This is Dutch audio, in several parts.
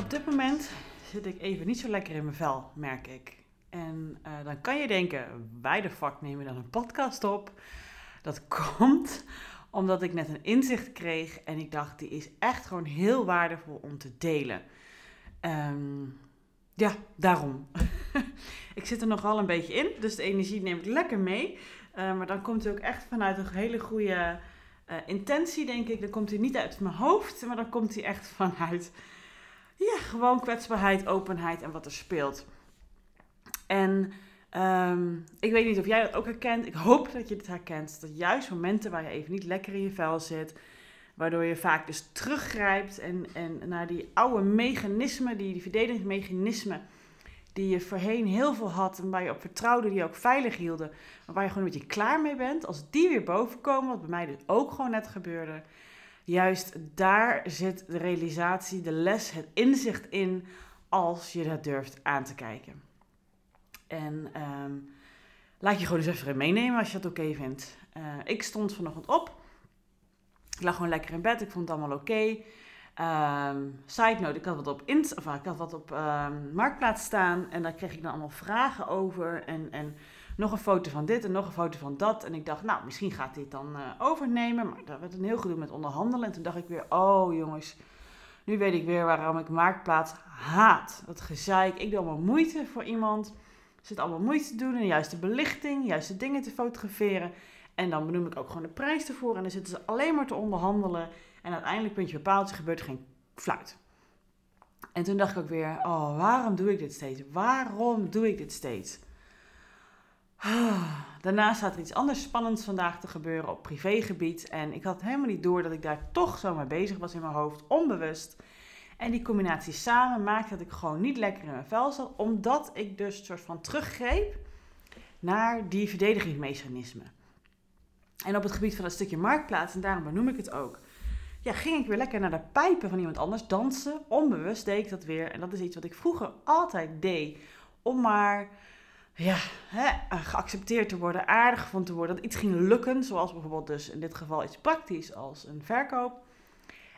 Op dit moment zit ik even niet zo lekker in mijn vel, merk ik. En uh, dan kan je denken, wij de fuck nemen dan een podcast op? Dat komt omdat ik net een inzicht kreeg en ik dacht, die is echt gewoon heel waardevol om te delen. Um, ja, daarom. ik zit er nogal een beetje in, dus de energie neem ik lekker mee. Uh, maar dan komt hij ook echt vanuit een hele goede uh, intentie, denk ik. Dan komt hij niet uit mijn hoofd, maar dan komt hij echt vanuit ja, gewoon kwetsbaarheid, openheid en wat er speelt. En um, ik weet niet of jij dat ook herkent. Ik hoop dat je het herkent. Dat juist momenten waar je even niet lekker in je vel zit, waardoor je vaak dus teruggrijpt en, en naar die oude mechanismen, die, die verdedigingsmechanismen, die je voorheen heel veel had en waar je op vertrouwde, die je ook veilig hielden, maar waar je gewoon een beetje klaar mee bent, als die weer boven komen, wat bij mij dus ook gewoon net gebeurde, juist daar zit de realisatie, de les, het inzicht in als je dat durft aan te kijken. En um, laat je gewoon eens even meenemen als je dat oké vindt. Uh, ik stond vanochtend op. Ik lag gewoon lekker in bed. Ik vond het allemaal oké. Um, side note, ik had wat op, int of, ik had wat op um, Marktplaats staan. En daar kreeg ik dan allemaal vragen over. En, en nog een foto van dit en nog een foto van dat. En ik dacht, nou, misschien gaat het dan uh, overnemen. Maar dat werd een heel gedoe met onderhandelen. En toen dacht ik weer, oh jongens, nu weet ik weer waarom ik Marktplaats haat. Dat gezeik. Ik doe allemaal moeite voor iemand. Zit allemaal moeite te doen. En de juiste belichting, juiste dingen te fotograferen. En dan benoem ik ook gewoon de prijs ervoor. En dan zitten ze alleen maar te onderhandelen. En uiteindelijk, puntje bepaald, gebeurt geen fluit. En toen dacht ik ook weer, oh, waarom doe ik dit steeds? Waarom doe ik dit steeds? Daarna staat er iets anders spannends vandaag te gebeuren op privégebied. En ik had helemaal niet door dat ik daar toch zo mee bezig was in mijn hoofd, onbewust. En die combinatie samen maakte dat ik gewoon niet lekker in mijn vel zat, omdat ik dus een soort van teruggreep naar die verdedigingsmechanismen. En op het gebied van dat stukje marktplaats, en daarom benoem ik het ook, ja, ging ik weer lekker naar de pijpen van iemand anders dansen. Onbewust deed ik dat weer. En dat is iets wat ik vroeger altijd deed. Om maar ja, hè, geaccepteerd te worden, aardig gevonden te worden. Dat iets ging lukken, zoals bijvoorbeeld dus in dit geval iets praktisch als een verkoop.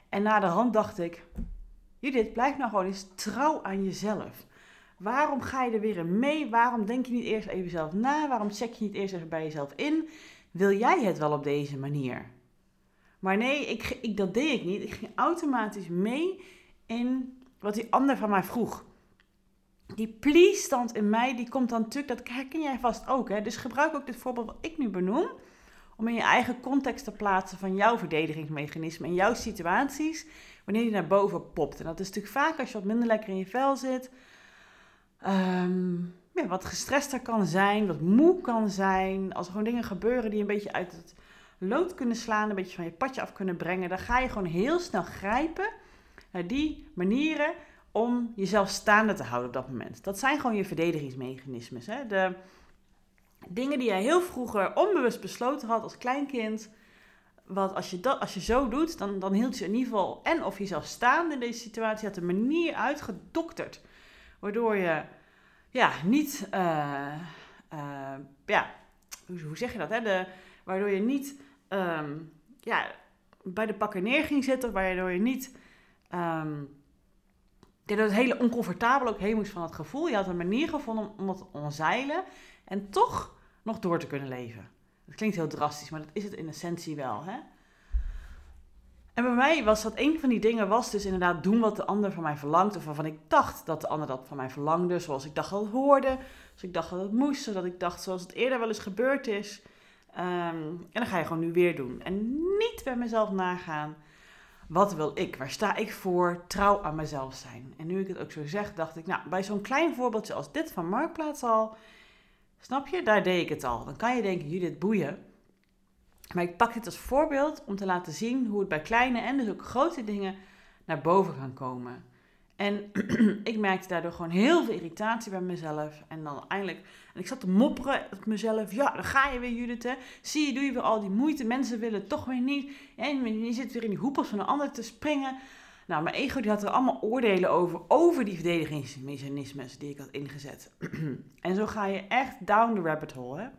En na de hand dacht ik, Judith, blijf nou gewoon eens trouw aan jezelf. Waarom ga je er weer in mee? Waarom denk je niet eerst even zelf na? Waarom check je niet eerst even bij jezelf in? Wil jij het wel op deze manier? Maar nee, ik, ik, dat deed ik niet. Ik ging automatisch mee in wat die ander van mij vroeg. Die please-stand in mij, die komt dan natuurlijk, dat herken jij vast ook. Hè? Dus gebruik ook dit voorbeeld wat ik nu benoem, om in je eigen context te plaatsen van jouw verdedigingsmechanisme en jouw situaties, wanneer die naar boven popt. En dat is natuurlijk vaak als je wat minder lekker in je vel zit, um, ja, wat gestrester kan zijn, wat moe kan zijn. Als er gewoon dingen gebeuren die een beetje uit het lood kunnen slaan, een beetje van je padje af kunnen brengen, dan ga je gewoon heel snel grijpen naar die manieren om jezelf staande te houden op dat moment. Dat zijn gewoon je verdedigingsmechanismes. Hè? De dingen die jij heel vroeger onbewust besloten had als kleinkind. Wat als je, dat, als je zo doet, dan, dan hield je in ieder geval en of jezelf staande in deze situatie, had de manier uitgedokterd. Waardoor je ja, niet, uh, uh, ja, hoe, hoe, zeg je dat? Hè? De, waardoor je niet um, ja, bij de pakken neer ging zitten, waardoor je niet, um, dat het hele oncomfortabel ook heen van het gevoel. Je had een manier gevonden om het te omzeilen en toch nog door te kunnen leven. Dat klinkt heel drastisch, maar dat is het in essentie wel. Hè? En bij mij was dat een van die dingen, was dus inderdaad doen wat de ander van mij verlangt. Of waarvan ik dacht dat de ander dat van mij verlangde. Zoals ik dacht dat het hoorde. Zoals ik dacht dat het moest. Zodat ik dacht zoals het eerder wel eens gebeurd is. Um, en dan ga je gewoon nu weer doen. En niet bij mezelf nagaan. Wat wil ik? Waar sta ik voor? Trouw aan mezelf zijn. En nu ik het ook zo zeg, dacht ik, nou, bij zo'n klein voorbeeldje als dit van Marktplaats al, snap je, daar deed ik het al. Dan kan je denken, Judith, boeien. Maar ik pak dit als voorbeeld om te laten zien hoe het bij kleine en dus ook grote dingen naar boven kan komen. En ik merkte daardoor gewoon heel veel irritatie bij mezelf. En dan eindelijk, en ik zat te mopperen op mezelf. Ja, dan ga je weer, Judith. Hè? Zie je, doe je weer al die moeite. Mensen willen het toch weer niet. En je zit weer in die hoepels van een ander te springen. Nou, mijn ego die had er allemaal oordelen over. Over die verdedigingsmechanismes die ik had ingezet. en zo ga je echt down the rabbit hole. Hè? En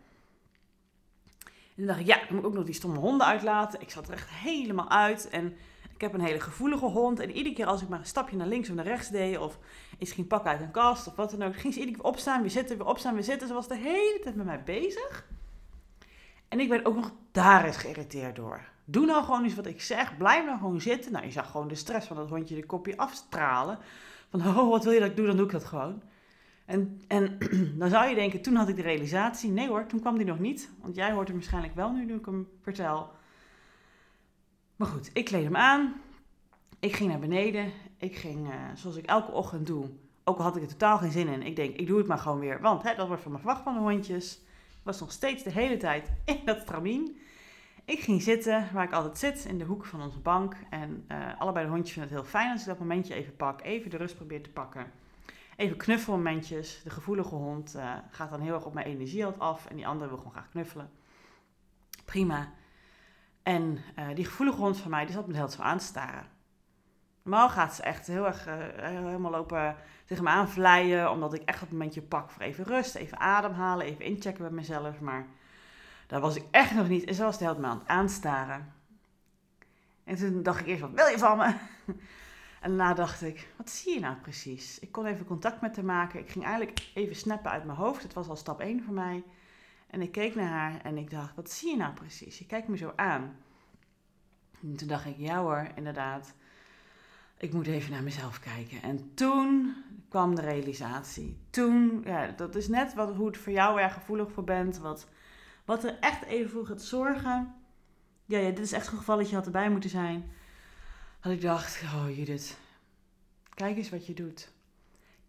dan dacht ik, ja, moet ik ook nog die stomme honden uitlaten. Ik zat er echt helemaal uit. En heb een hele gevoelige hond. En iedere keer als ik maar een stapje naar links of naar rechts deed, of iets ging pakken uit een kast of wat dan ook, ging ze iedere keer opstaan, weer zitten, weer opstaan, weer zitten. Ze was de hele tijd met mij bezig. En ik werd ook nog daar eens geïrriteerd door. Doe nou gewoon eens wat ik zeg. Blijf nou gewoon zitten. Nou, je zag gewoon de stress van dat hondje de kopje afstralen. Van, oh, wat wil je dat ik doe? Dan doe ik dat gewoon. En, en dan zou je denken, toen had ik de realisatie. Nee hoor, toen kwam die nog niet. Want jij hoort hem waarschijnlijk wel nu, nu ik hem vertel. Maar goed, ik kleed hem aan. Ik ging naar beneden. Ik ging, uh, zoals ik elke ochtend doe. Ook al had ik er totaal geen zin in. Ik denk, ik doe het maar gewoon weer. Want hè, dat wordt van me verwacht van de hondjes. Ik was nog steeds de hele tijd in dat stramien. Ik ging zitten waar ik altijd zit, in de hoek van onze bank. En uh, allebei de hondjes vinden het heel fijn als ik dat momentje even pak. Even de rust probeer te pakken. Even knuffelmomentjes. De gevoelige hond uh, gaat dan heel erg op mijn energie af. En die andere wil gewoon graag knuffelen. Prima. En uh, die gevoelige hond van mij, die zat me heel zo aan te staren. Normaal gaat ze echt heel erg helemaal lopen tegen me aanvlijen. Omdat ik echt dat momentje pak voor even rust, even ademhalen, even inchecken met mezelf. Maar daar was ik echt nog niet. En zo was de hele tijd aan het aanstaren. En toen dacht ik eerst, wat wil je van me? En daarna dacht ik, wat zie je nou precies? Ik kon even contact met haar maken. Ik ging eigenlijk even snappen uit mijn hoofd. Het was al stap 1 voor mij. En ik keek naar haar en ik dacht, wat zie je nou precies? Je kijkt me zo aan. En toen dacht ik, ja hoor, inderdaad. Ik moet even naar mezelf kijken. En toen kwam de realisatie. Toen, ja, dat is net wat, hoe het voor jou er gevoelig voor bent. Wat, wat er echt even voor gaat zorgen. Ja, ja, dit is echt zo'n geval dat je had erbij moeten zijn. Dat ik dacht, oh Judith, kijk eens wat je doet.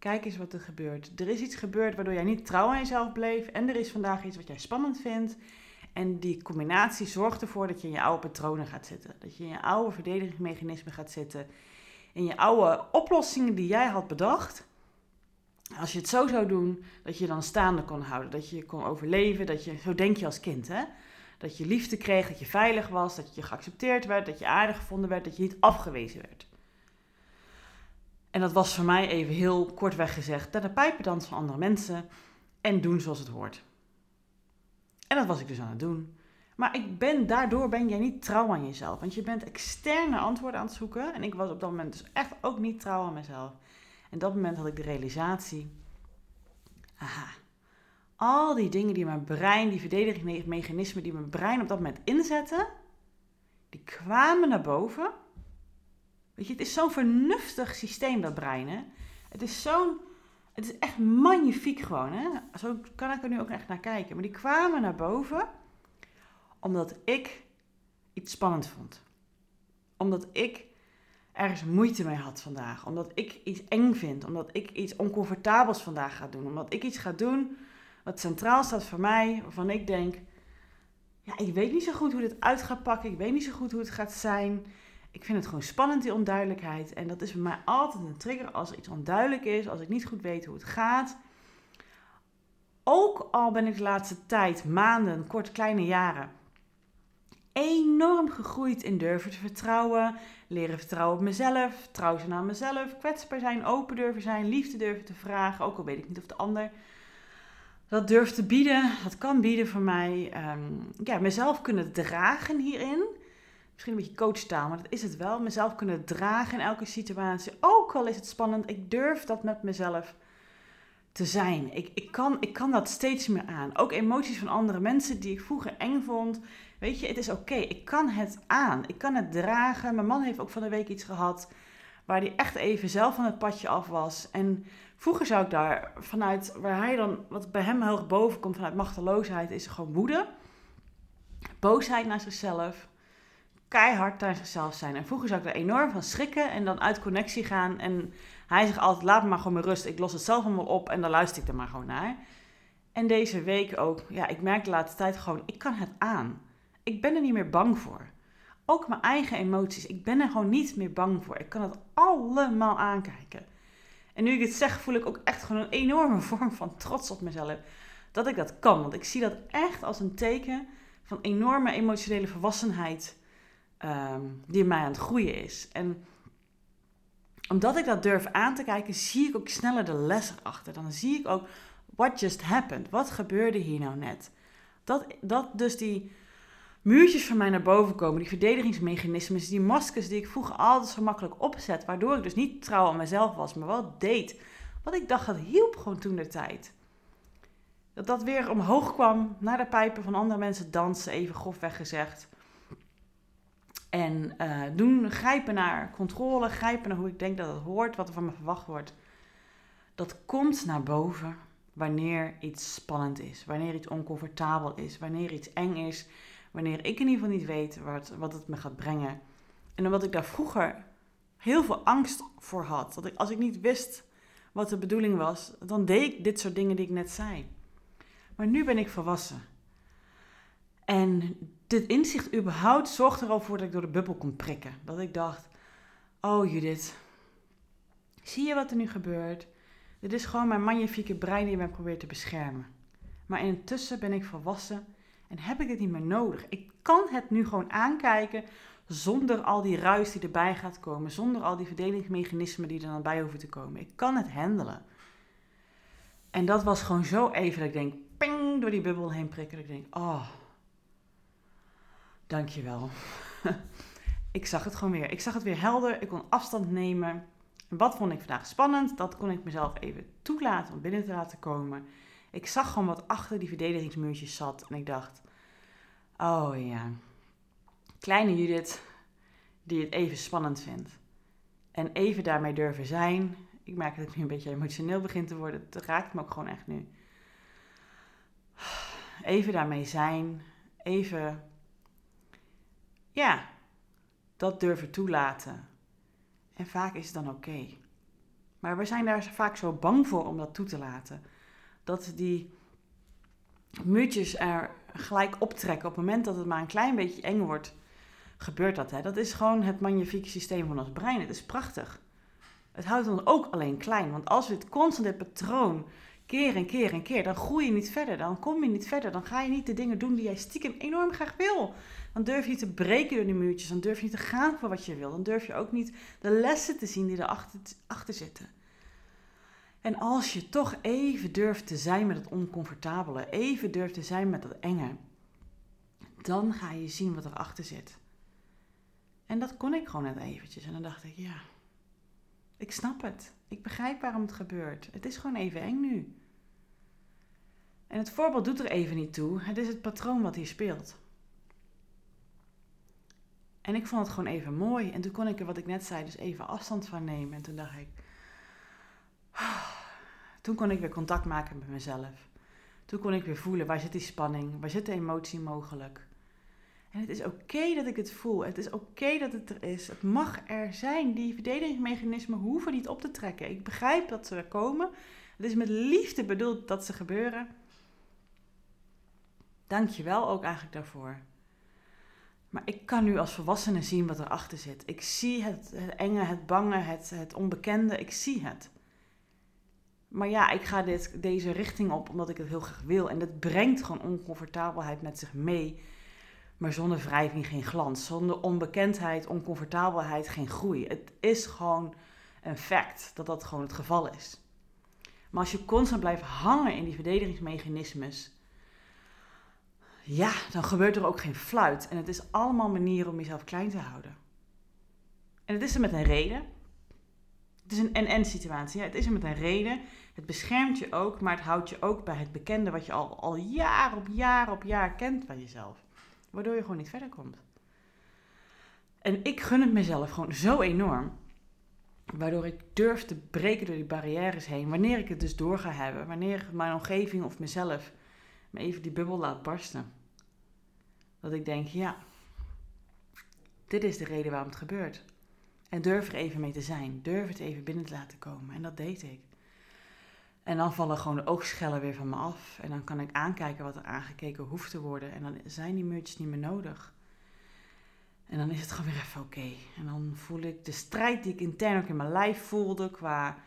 Kijk eens wat er gebeurt. Er is iets gebeurd waardoor jij niet trouw aan jezelf bleef. En er is vandaag iets wat jij spannend vindt. En die combinatie zorgt ervoor dat je in je oude patronen gaat zitten. Dat je in je oude verdedigingsmechanismen gaat zitten. In je oude oplossingen die jij had bedacht. Als je het zo zou doen, dat je dan staande kon houden. Dat je kon overleven. Dat je, zo denk je als kind, hè? Dat je liefde kreeg, dat je veilig was, dat je geaccepteerd werd, dat je aardig gevonden werd, dat je niet afgewezen werd. En dat was voor mij even heel kortweg gezegd, naar de pijpendans van andere mensen en doen zoals het hoort. En dat was ik dus aan het doen. Maar ik ben, daardoor ben jij niet trouw aan jezelf. Want je bent externe antwoorden aan het zoeken. En ik was op dat moment dus echt ook niet trouw aan mezelf. En op dat moment had ik de realisatie. Aha, al die dingen die mijn brein, die verdedigingsmechanismen die mijn brein op dat moment inzetten, die kwamen naar boven. Weet je, het is zo'n vernuftig systeem, dat brein? Het is zo'n, het is echt magnifiek gewoon, hè? Zo kan ik er nu ook echt naar kijken. Maar die kwamen naar boven omdat ik iets spannend vond. Omdat ik ergens moeite mee had vandaag. Omdat ik iets eng vind. Omdat ik iets oncomfortabels vandaag ga doen. Omdat ik iets ga doen wat centraal staat voor mij, waarvan ik denk, ja, ik weet niet zo goed hoe dit uit gaat pakken, ik weet niet zo goed hoe het gaat zijn. Ik vind het gewoon spannend, die onduidelijkheid. En dat is bij mij altijd een trigger als er iets onduidelijk is, als ik niet goed weet hoe het gaat. Ook al ben ik de laatste tijd, maanden, kort, kleine jaren, enorm gegroeid in durven te vertrouwen, leren vertrouwen op mezelf, trouw zijn aan mezelf, kwetsbaar zijn, open durven zijn, liefde durven te vragen, ook al weet ik niet of de ander dat durft te bieden, dat kan bieden voor mij. Um, ja, mezelf kunnen dragen hierin. Misschien een beetje coachtaal, maar dat is het wel. Mezelf kunnen dragen in elke situatie. Ook al is het spannend, ik durf dat met mezelf te zijn. Ik, ik, kan, ik kan dat steeds meer aan. Ook emoties van andere mensen die ik vroeger eng vond. Weet je, het is oké. Ik kan het aan. Ik kan het dragen. Mijn man heeft ook van de week iets gehad waar hij echt even zelf van het padje af was. En Vroeger zou ik daar vanuit, waar hij dan, wat bij hem erg boven komt vanuit machteloosheid, is gewoon woede. Boosheid naar zichzelf. Keihard naar zichzelf zijn. En vroeger zou ik er enorm van schrikken en dan uit connectie gaan. En hij zegt altijd, laat maar gewoon mijn rust. Ik los het zelf allemaal op en dan luister ik er maar gewoon naar. En deze week ook, ja, ik merk de laatste tijd gewoon, ik kan het aan. Ik ben er niet meer bang voor. Ook mijn eigen emoties, ik ben er gewoon niet meer bang voor. Ik kan het allemaal aankijken. En nu ik het zeg, voel ik ook echt gewoon een enorme vorm van trots op mezelf. Dat ik dat kan. Want ik zie dat echt als een teken van enorme emotionele volwassenheid um, die in mij aan het groeien is. En omdat ik dat durf aan te kijken, zie ik ook sneller de les erachter. Dan zie ik ook, what just happened? Wat gebeurde hier nou net? Dat, dat dus die, muurtjes van mij naar boven komen. Die verdedigingsmechanismes, die maskers die ik vroeger altijd zo makkelijk opzet. Waardoor ik dus niet trouw aan mezelf was, maar wel deed. Wat ik dacht, dat hielp gewoon toen de tijd. Dat dat weer omhoog kwam, naar de pijpen van andere mensen dansen, even grofweg gezegd. En uh, doen, grijpen naar controle, grijpen naar hoe ik denk dat het hoort, wat er van me verwacht wordt. Dat komt naar boven wanneer iets spannend is, wanneer iets oncomfortabel is, wanneer iets eng is, wanneer ik in ieder geval niet weet wat, wat het me gaat brengen. En omdat ik daar vroeger heel veel angst voor had, dat ik als ik niet wist wat de bedoeling was, dan deed ik dit soort dingen die ik net zei. Maar nu ben ik volwassen. En dit inzicht überhaupt zorgt er al voor dat ik door de bubbel kon prikken. Dat ik dacht, oh Judith, zie je wat er nu gebeurt? Dit is gewoon mijn magnifieke brein die mij probeert te beschermen. Maar intussen ben ik volwassen en heb ik dit niet meer nodig. Ik kan het nu gewoon aankijken zonder al die ruis die erbij gaat komen. Zonder al die verdelingsmechanismen die er dan bij hoeven te komen. Ik kan het handelen. En dat was gewoon zo even dat ik denk, ping, door die bubbel heen prikken. Dat ik denk, oh, dankjewel. ik zag het gewoon weer. Ik zag het weer helder. Ik kon afstand nemen. wat vond ik vandaag spannend? Dat kon ik mezelf even toelaten om binnen te laten komen. Ik zag gewoon wat achter die verdedigingsmuurtjes zat. En ik dacht, oh ja, kleine Judith die het even spannend vindt. En even daarmee durven zijn. Ik merk dat ik nu een beetje emotioneel begin te worden. Het raakt me ook gewoon echt nu. Even daarmee zijn. Even, ja, dat durven toelaten. En vaak is het dan oké. Maar we zijn daar vaak zo bang voor om dat toe te laten dat die muurtjes er gelijk optrekken. Op het moment dat het maar een klein beetje eng wordt, gebeurt dat. Hè? Dat is gewoon het magnifieke systeem van ons brein. Het is prachtig. Het houdt ons ook alleen klein. Want als we het constant het patroon keer en keer en keer, dan groei je niet verder. Dan kom je niet verder. Dan ga je niet de dingen doen die jij stiekem enorm graag wil. Dan durf je niet te breken door die muurtjes. Dan durf je niet te gaan voor wat je wil. Dan durf je ook niet de lessen te zien die erachter achter zitten. En als je toch even durft te zijn met het oncomfortabele, even durft te zijn met dat enge, dan ga je zien wat erachter zit. En dat kon ik gewoon net eventjes. En dan dacht ik, ja, ik snap het. Ik begrijp waarom het gebeurt. Het is gewoon even eng nu. En het voorbeeld doet er even niet toe. Het is het patroon wat hier speelt. En ik vond het gewoon even mooi. En toen kon ik er, wat ik net zei, dus even afstand van nemen. En toen dacht ik, toen kon ik weer contact maken met mezelf. Toen kon ik weer voelen, waar zit die spanning? Waar zit de emotie mogelijk? En het is oké dat ik het voel. Het is oké dat het er is. Het mag er zijn. Die verdedigingsmechanismen hoeven niet op te trekken. Ik begrijp dat ze er komen. Het is met liefde bedoeld dat ze gebeuren. Dank je wel ook eigenlijk daarvoor. Maar ik kan nu als volwassene zien wat erachter zit. Ik zie het, het enge, het bange, het, het onbekende. Ik zie het. Maar ja, ik ga dit, deze richting op omdat ik het heel graag wil. En dat brengt gewoon oncomfortabelheid met zich mee. Maar zonder wrijving geen glans. Zonder onbekendheid, oncomfortabelheid geen groei. Het is gewoon een fact dat dat gewoon het geval is. Maar als je constant blijft hangen in die verdedigingsmechanismes, ja, dan gebeurt er ook geen fluit. En het is allemaal manieren om jezelf klein te houden. En het is er met een reden. Het is een en-en situatie. Het is er met een reden. Het beschermt je ook, maar het houdt je ook bij het bekende wat je al, al jaar op jaar op jaar kent van jezelf. Waardoor je gewoon niet verder komt. En ik gun het mezelf gewoon zo enorm. Waardoor ik durf te breken door die barrières heen. Wanneer ik het dus door ga hebben. Wanneer mijn omgeving of mezelf me even die bubbel laat barsten. Dat ik denk, ja, dit is de reden waarom het gebeurt. En durf er even mee te zijn. Durf het even binnen te laten komen. En dat deed ik. En dan vallen gewoon de oogschellen weer van me af. En dan kan ik aankijken wat er aangekeken hoeft te worden. En dan zijn die muurtjes niet meer nodig. En dan is het gewoon weer even oké. En dan voel ik de strijd die ik intern ook in mijn lijf voelde. Qua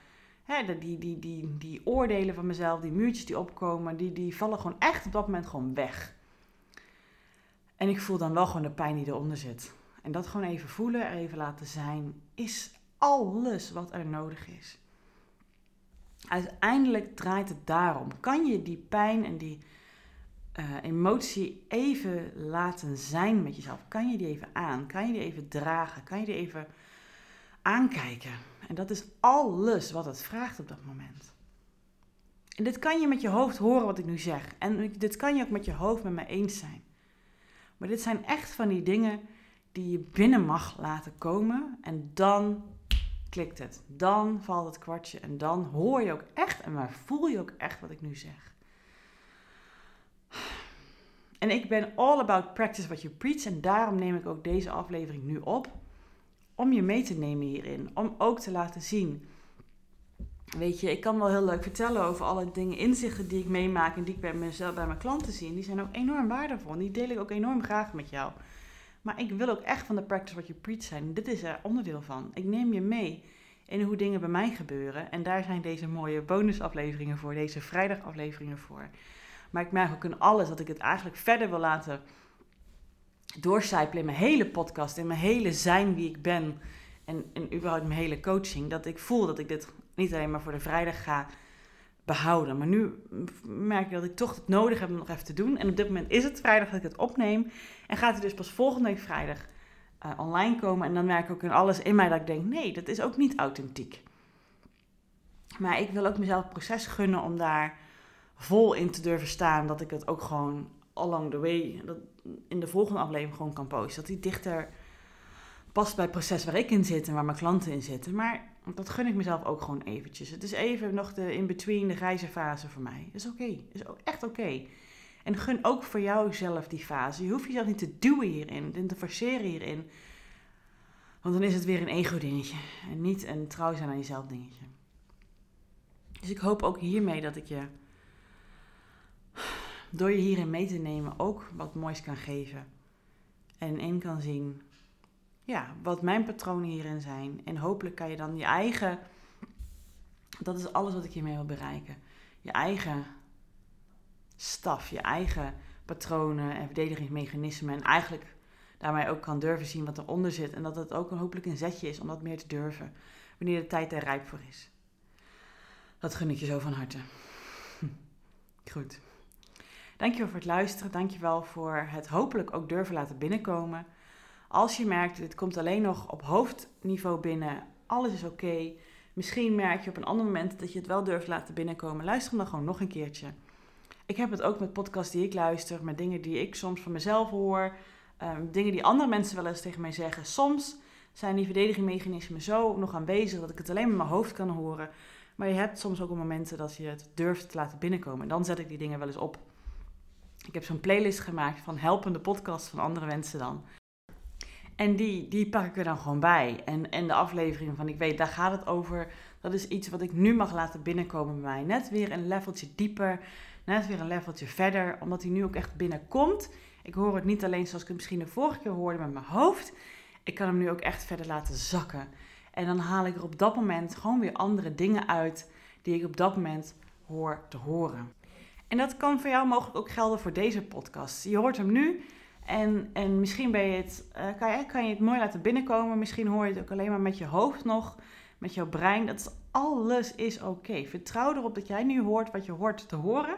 hè, die, die, die, die oordelen van mezelf, die muurtjes die opkomen. Die, die vallen gewoon echt op dat moment gewoon weg. En ik voel dan wel gewoon de pijn die eronder zit. En dat gewoon even voelen, even laten zijn, is alles wat er nodig is. Uiteindelijk draait het daarom. Kan je die pijn en die uh, emotie even laten zijn met jezelf? Kan je die even aan? Kan je die even dragen? Kan je die even aankijken? En dat is alles wat het vraagt op dat moment. En dit kan je met je hoofd horen wat ik nu zeg. En dit kan je ook met je hoofd met me eens zijn. Maar dit zijn echt van die dingen die je binnen mag laten komen. En dan klikt het. Dan valt het kwartje. En dan hoor je ook echt en maar voel je ook echt wat ik nu zeg. En ik ben all about practice what you preach. En daarom neem ik ook deze aflevering nu op. Om je mee te nemen hierin. Om ook te laten zien. Weet je, ik kan wel heel leuk vertellen over alle dingen, inzichten die ik meemaak en die ik bij mezelf, bij mijn klanten zie. En die zijn ook enorm waardevol. En die deel ik ook enorm graag met jou. Maar ik wil ook echt van de practice what you preach zijn. Dit is er onderdeel van. Ik neem je mee in hoe dingen bij mij gebeuren. En daar zijn deze mooie bonusafleveringen voor, deze vrijdagafleveringen voor. Maar ik merk ook in alles dat ik het eigenlijk verder wil laten doorcijpelen in mijn hele podcast, in mijn hele zijn wie ik ben. En, en überhaupt mijn hele coaching. Dat ik voel dat ik dit niet alleen maar voor de vrijdag ga behouden. Maar nu merk ik dat ik toch het nodig heb om nog even te doen. En op dit moment is het vrijdag dat ik het opneem. En gaat het dus pas volgende week vrijdag uh, online komen. En dan merk ik ook in alles in mij dat ik denk: nee, dat is ook niet authentiek. Maar ik wil ook mezelf het proces gunnen om daar vol in te durven staan. Dat ik het ook gewoon along the way, dat in de volgende aflevering gewoon kan posten. Dat die dichter past bij het proces waar ik in zit en waar mijn klanten in zitten. Maar dat gun ik mezelf ook gewoon eventjes. Het is even nog de in-between, de grijze fase voor mij. Is oké. Dat is ook echt oké. En gun ook voor jou zelf die fase. Je hoeft jezelf niet te duwen hierin, te forceren hierin. Want dan is het weer een ego-dingetje. En niet een trouw zijn aan jezelf dingetje. Dus ik hoop ook hiermee dat ik je, door je hierin mee te nemen, ook wat moois kan geven. En in kan zien ja, wat mijn patronen hierin zijn. En hopelijk kan je dan je eigen, dat is alles wat ik hiermee wil bereiken. Je eigen staf, je eigen patronen en verdedigingsmechanismen. En eigenlijk daarmee ook kan durven zien wat eronder zit. En dat het ook een, hopelijk een zetje is om dat meer te durven. Wanneer de tijd er rijp voor is. Dat gun ik je zo van harte. Goed. Dankjewel voor het luisteren. Dankjewel voor het hopelijk ook durven laten binnenkomen. Als je merkt, dit komt alleen nog op hoofdniveau binnen, alles is oké. Misschien merk je op een ander moment dat je het wel durft laten binnenkomen. Luister hem dan gewoon nog een keertje. Ik heb het ook met podcasts die ik luister, met dingen die ik soms van mezelf hoor, ehm, dingen die andere mensen wel eens tegen mij zeggen. Soms zijn die verdedigingmechanismen zo nog aanwezig dat ik het alleen met mijn hoofd kan horen. Maar je hebt soms ook momenten dat je het durft te laten binnenkomen. En dan zet ik die dingen wel eens op. Ik heb zo'n playlist gemaakt van helpende podcasts van andere mensen dan. En die, die pak ik er dan gewoon bij. En, en de aflevering van ik weet, daar gaat het over. Dat is iets wat ik nu mag laten binnenkomen bij mij. Net weer een leveltje dieper. Net weer een leveltje verder. Omdat hij nu ook echt binnenkomt. Ik hoor het niet alleen zoals ik het misschien de vorige keer hoorde met mijn hoofd. Ik kan hem nu ook echt verder laten zakken. En dan haal ik er op dat moment gewoon weer andere dingen uit. Die ik op dat moment hoor te horen. En dat kan voor jou mogelijk ook gelden voor deze podcast. Je hoort hem nu. En, en misschien ben je het, uh, kan, je, kan je het mooi laten binnenkomen. Misschien hoor je het ook alleen maar met je hoofd nog, met jouw brein. Dat is, alles is oké. Vertrouw erop dat jij nu hoort wat je hoort te horen.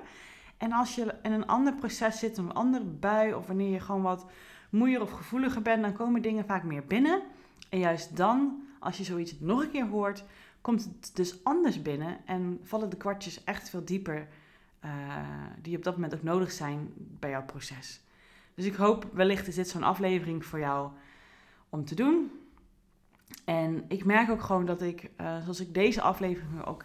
En als je in een ander proces zit, een andere bui, of wanneer je gewoon wat moeier of gevoeliger bent, dan komen dingen vaak meer binnen. En juist dan, als je zoiets nog een keer hoort, komt het dus anders binnen en vallen de kwartjes echt veel dieper, uh, die op dat moment ook nodig zijn bij jouw proces. Dus ik hoop wellicht is dit zo'n aflevering voor jou om te doen. En ik merk ook gewoon dat ik, uh, zoals ik deze aflevering ook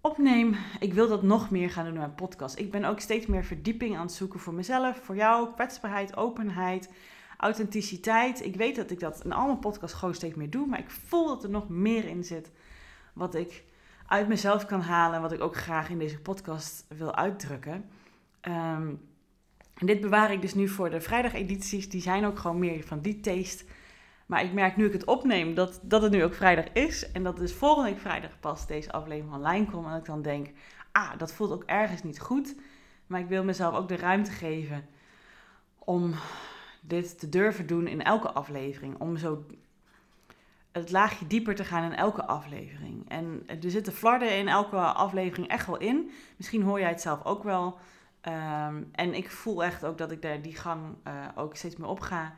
opneem, ik wil dat nog meer gaan doen in mijn podcast. Ik ben ook steeds meer verdieping aan het zoeken voor mezelf, voor jou, kwetsbaarheid, openheid, authenticiteit. Ik weet dat ik dat in al mijn podcasts gewoon steeds meer doe, maar ik voel dat er nog meer in zit wat ik uit mezelf kan halen en wat ik ook graag in deze podcast wil uitdrukken. Um, en dit bewaar ik dus nu voor de vrijdagedities. Die zijn ook gewoon meer van die taste. Maar ik merk nu ik het opneem dat, dat het nu ook vrijdag is. En dat dus volgende week vrijdag pas deze aflevering online komt. En ik dan denk, ah, dat voelt ook ergens niet goed. Maar ik wil mezelf ook de ruimte geven om dit te durven doen in elke aflevering. Om zo het laagje dieper te gaan in elke aflevering. En er zitten flarden in elke aflevering echt wel in. Misschien hoor jij het zelf ook wel. Ehm, en ik voel echt ook dat ik daar die gang uh, ook steeds meer op ga.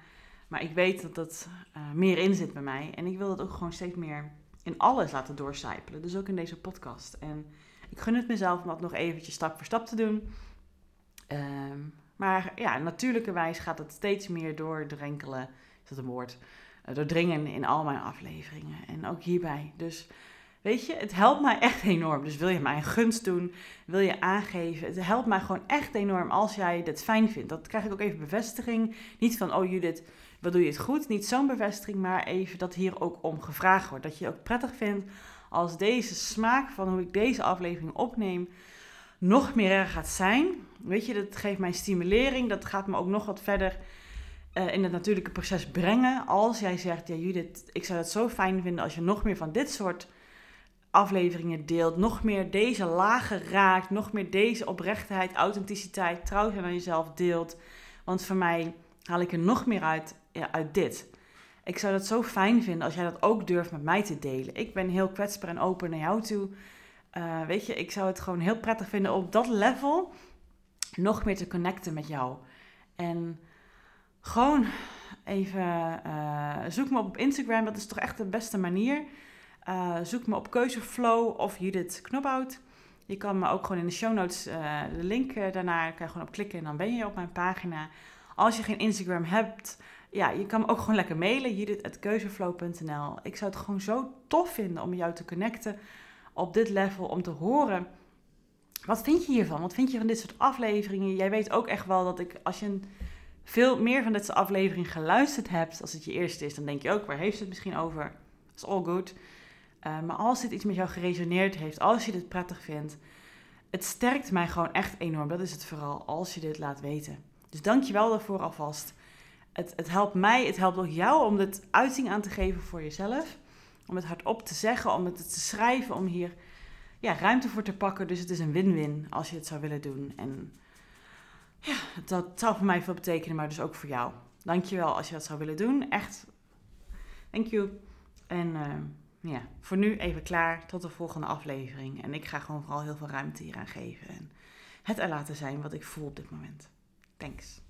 Maar ik weet dat dat uh, meer in zit bij mij. En ik wil dat ook gewoon steeds meer in alles laten doorcijpelen. Dus ook in deze podcast. En ik gun het mezelf om dat nog eventjes stap voor stap te doen. Um, maar ja, natuurlijkerwijs gaat het steeds meer doordrenkelen. Is dat een woord? Uh, doordringen in al mijn afleveringen. En ook hierbij. Dus weet je, het helpt mij echt enorm. Dus wil je mij een gunst doen? Wil je aangeven? Het helpt mij gewoon echt enorm als jij dit fijn vindt. Dat krijg ik ook even bevestiging. Niet van, oh Judith, wat doe je het goed? Niet zo'n bevestiging, maar even dat hier ook om gevraagd wordt. Dat je ook prettig vindt als deze smaak van hoe ik deze aflevering opneem nog meer er gaat zijn. Weet je, dat geeft mij stimulering. Dat gaat me ook nog wat verder uh, in het natuurlijke proces brengen. Als jij zegt, ja Judith, ik zou het zo fijn vinden als je nog meer van dit soort afleveringen deelt. Nog meer deze lagen raakt. Nog meer deze oprechtheid, authenticiteit, trouw zijn aan jezelf deelt. Want voor mij haal ik er nog meer uit, uit dit. Ik zou dat zo fijn vinden als jij dat ook durft met mij te delen. Ik ben heel kwetsbaar en open naar jou toe. Uh, weet je, ik zou het gewoon heel prettig vinden op dat level nog meer te connecten met jou. En gewoon even uh, zoek me op Instagram, dat is toch echt de beste manier. Uh, zoek me op Keuzeflow of Judith Knophout. Je kan me ook gewoon in de show notes de link daarnaar, kan je gewoon op klikken en dan ben je op mijn pagina. Als je geen Instagram hebt, ja, je kan me ook gewoon lekker mailen, judith.keuzeflow.nl. Ik zou het gewoon zo tof vinden om jou te connecten op dit level, om te horen wat vind je hiervan? Wat vind je van dit soort afleveringen? Jij weet ook echt wel dat ik, als je veel meer van dit soort afleveringen geluisterd hebt, als het je eerste is, dan denk je ook, waar heeft het misschien over? Dat is all good. Uh, maar als dit iets met jou geresoneerd heeft, als je dit prettig vindt, het sterkt mij gewoon echt enorm. Dat is het vooral, als je dit laat weten. Dus dank je wel daarvoor alvast. Het, het helpt mij, het helpt ook jou om dit uiting aan te geven voor jezelf. Om het hardop te zeggen, om het te schrijven, om hier ja, ruimte voor te pakken. Dus het is een win-win als je het zou willen doen. En ja, dat zou voor mij veel betekenen, maar dus ook voor jou. Dankjewel als je dat zou willen doen. Echt, thank you. En uh, ja, voor nu even klaar. Tot de volgende aflevering. En ik ga gewoon vooral heel veel ruimte hier aan geven. En het er laten zijn wat ik voel op dit moment. Thanks.